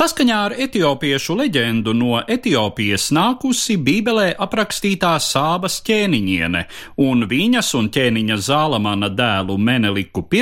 Saskaņā ar etiopiešu leģendu no Etiopijas nākusi Bībelē aprakstītā sābas ķēniņiene, un viņas un ķēniņa Zālamana dēlu Meneliku I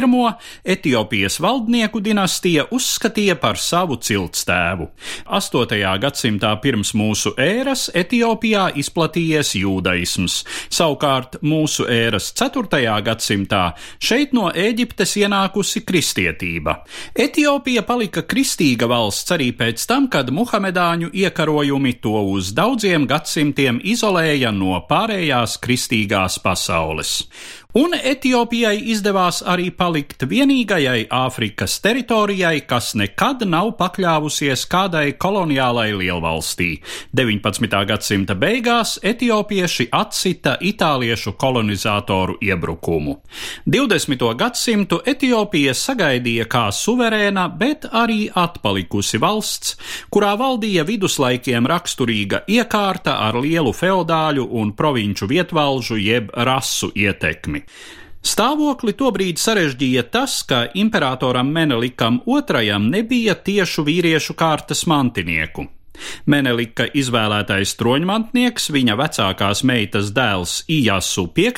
Etiopijas valdnieku dinastija uzskatīja par savu ciltstēvu. 8. gadsimtā pirms mūsu ēras Etiopijā izplatījies jūdaisms, savukārt mūsu ēras 4. gadsimtā šeit no Ēģiptes ienākusi kristietība. Etiopija palika kristīga valsts arī pēc tam, kad muhamedāņu iekarojumi to uz daudziem gadsimtiem izolēja no pārējās kristīgās pasaules. Un Etiopijai izdevās arī palikt vienīgajai Āfrikas teritorijai, kas nekad nav pakļāvusies kādai koloniālai lielvalstī. 19. gadsimta beigās etiopieši atsita itāliešu kolonizatoru iebrukumu. 20. gadsimtu Etiopija sagaidīja kā suverēna, bet arī atpalikusi valsts, kurā valdīja viduslaikiem raksturīga iekārta ar lielu feodāļu un provinču vietvalžu jeb rasu ietekmi ietekmi. Stāvokli tobrīd sarežģīja tas, ka imperatoram Menelikam II nebija tiešu vīriešu kārtas mantinieku. Menelika izvēlētais troņmantnieks, viņa vecākās meitas dēls Ijasu V,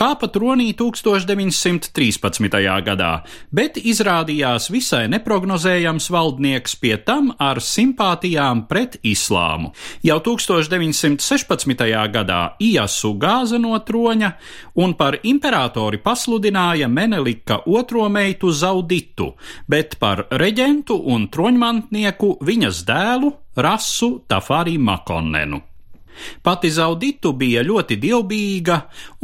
kāpa tronī 1913. gadā, bet izrādījās visai neprognozējams valdnieks pie tam ar simpātijām pret islāmu. Jau 1916. gadā Ijasu gāza no troņa un par imperatori pasludināja Menelika otro meitu Zauditu, bet par reģentu un troņmantnieku viņas dēlu rasu Tafari Makonnenu. Pati Zauditu bija ļoti dievbijīga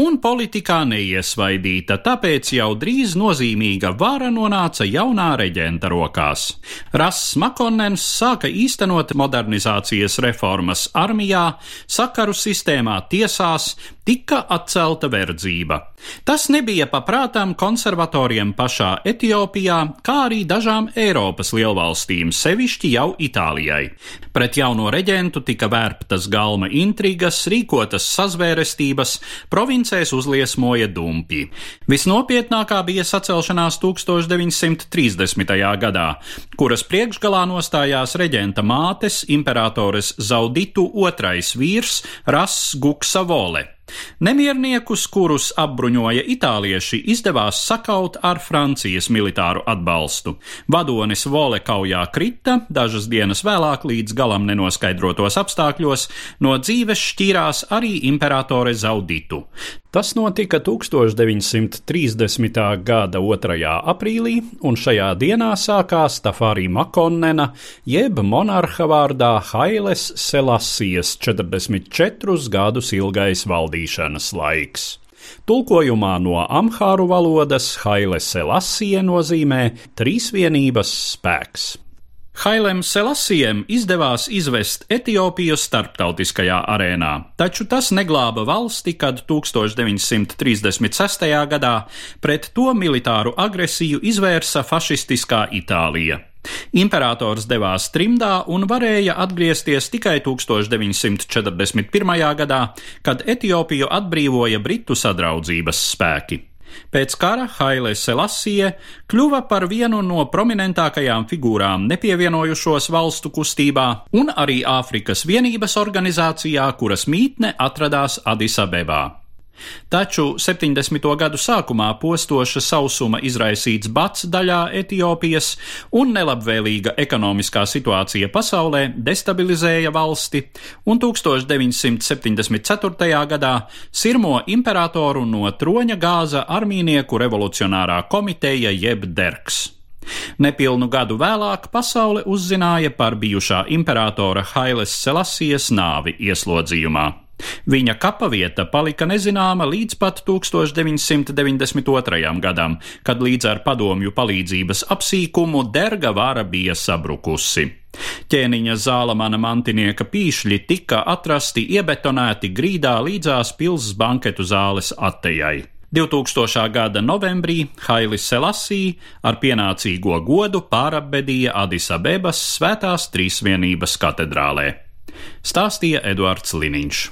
un politikā neiesvaidīta, tāpēc jau drīz nozīmīga vara nonāca jaunā reģenta rokās. Rass Makonnens sāka īstenot modernizācijas reformas armijā, sakaru sistēmā, tiesās, tika atcelta verdzība. Tas nebija paprātām konservatoriem pašā Etiopijā, kā arī dažām Eiropas lielvalstīm, sevišķi jau Itālijai. Pret jauno reģentu tika vērptas galma intrigas, rīkotas sazvērestības, provincēs uzliesmoja dumpi. Visnopietnākā bija sacelšanās 1930. gadā, kuras priekšgalā nostājās reģenta mātes imperatores Zauditu otrais vīrs Ras Guksa Vole. Nemierniekus, kurus apbruņoja itālieši, izdevās sakaut ar Francijas militāru atbalstu. Vadonis Vole kaujā krita, dažas dienas vēlāk līdz galam nenoskaidrotos apstākļos no dzīves šķīrās arī imperatore Zauditu. Tas notika 1930. gada 2. aprīlī, un šajā dienā sākās Tafārī Makonnena, jeb monarha vārdā Hailes Selasijas 44 gadus ilgais valdīšanas laiks. Tulkojumā no amhāru valodas Haile Selasija nozīmē trīsvienības spēks. Hailem Selasiem izdevās izvest Etiopiju starptautiskajā arēnā, taču tas neglāba valsti, kad 1936. gadā pret to militāru agresiju izvērsa fašistiskā Itālija. Imperators devās trimdā un varēja atgriezties tikai 1941. gadā, kad Etiopiju atbrīvoja Britu sadraudzības spēki. Pēc kara Haile Selassie kļuva par vienu no prominentākajām figūrām nepievienojušos valstu kustībā un arī Āfrikas vienības organizācijā, kuras mītne atradās Adisabebā. Taču 70. gadu sākumā postoša sausuma izraisīts bats daļā Etiopijas un nelabvēlīga ekonomiskā situācija pasaulē destabilizēja valsti, un 1974. gadā Sirmo imperatoru no troņa gāza armīnieku revolucionārā komiteja jeb Derks. Nepilnu gadu vēlāk pasaule uzzināja par bijušā imperatora Hailes Selasijas nāvi ieslodzījumā. Viņa kapavieta palika nezināma līdz pat 1992. gadam, kad līdz ar padomju palīdzības apsīkumu derga vara bija sabrukusi. Ķēniņa zālamana mantinieka pīšļi tika atrasti iebetonēti grīdā līdzās pilsas banketu zāles attejai. 2000. gada novembrī Hailis Selasī ar pienācīgo godu pārabedīja Adisabebas svētās trīsvienības katedrālē. Stāstīja Eduards Liniņš.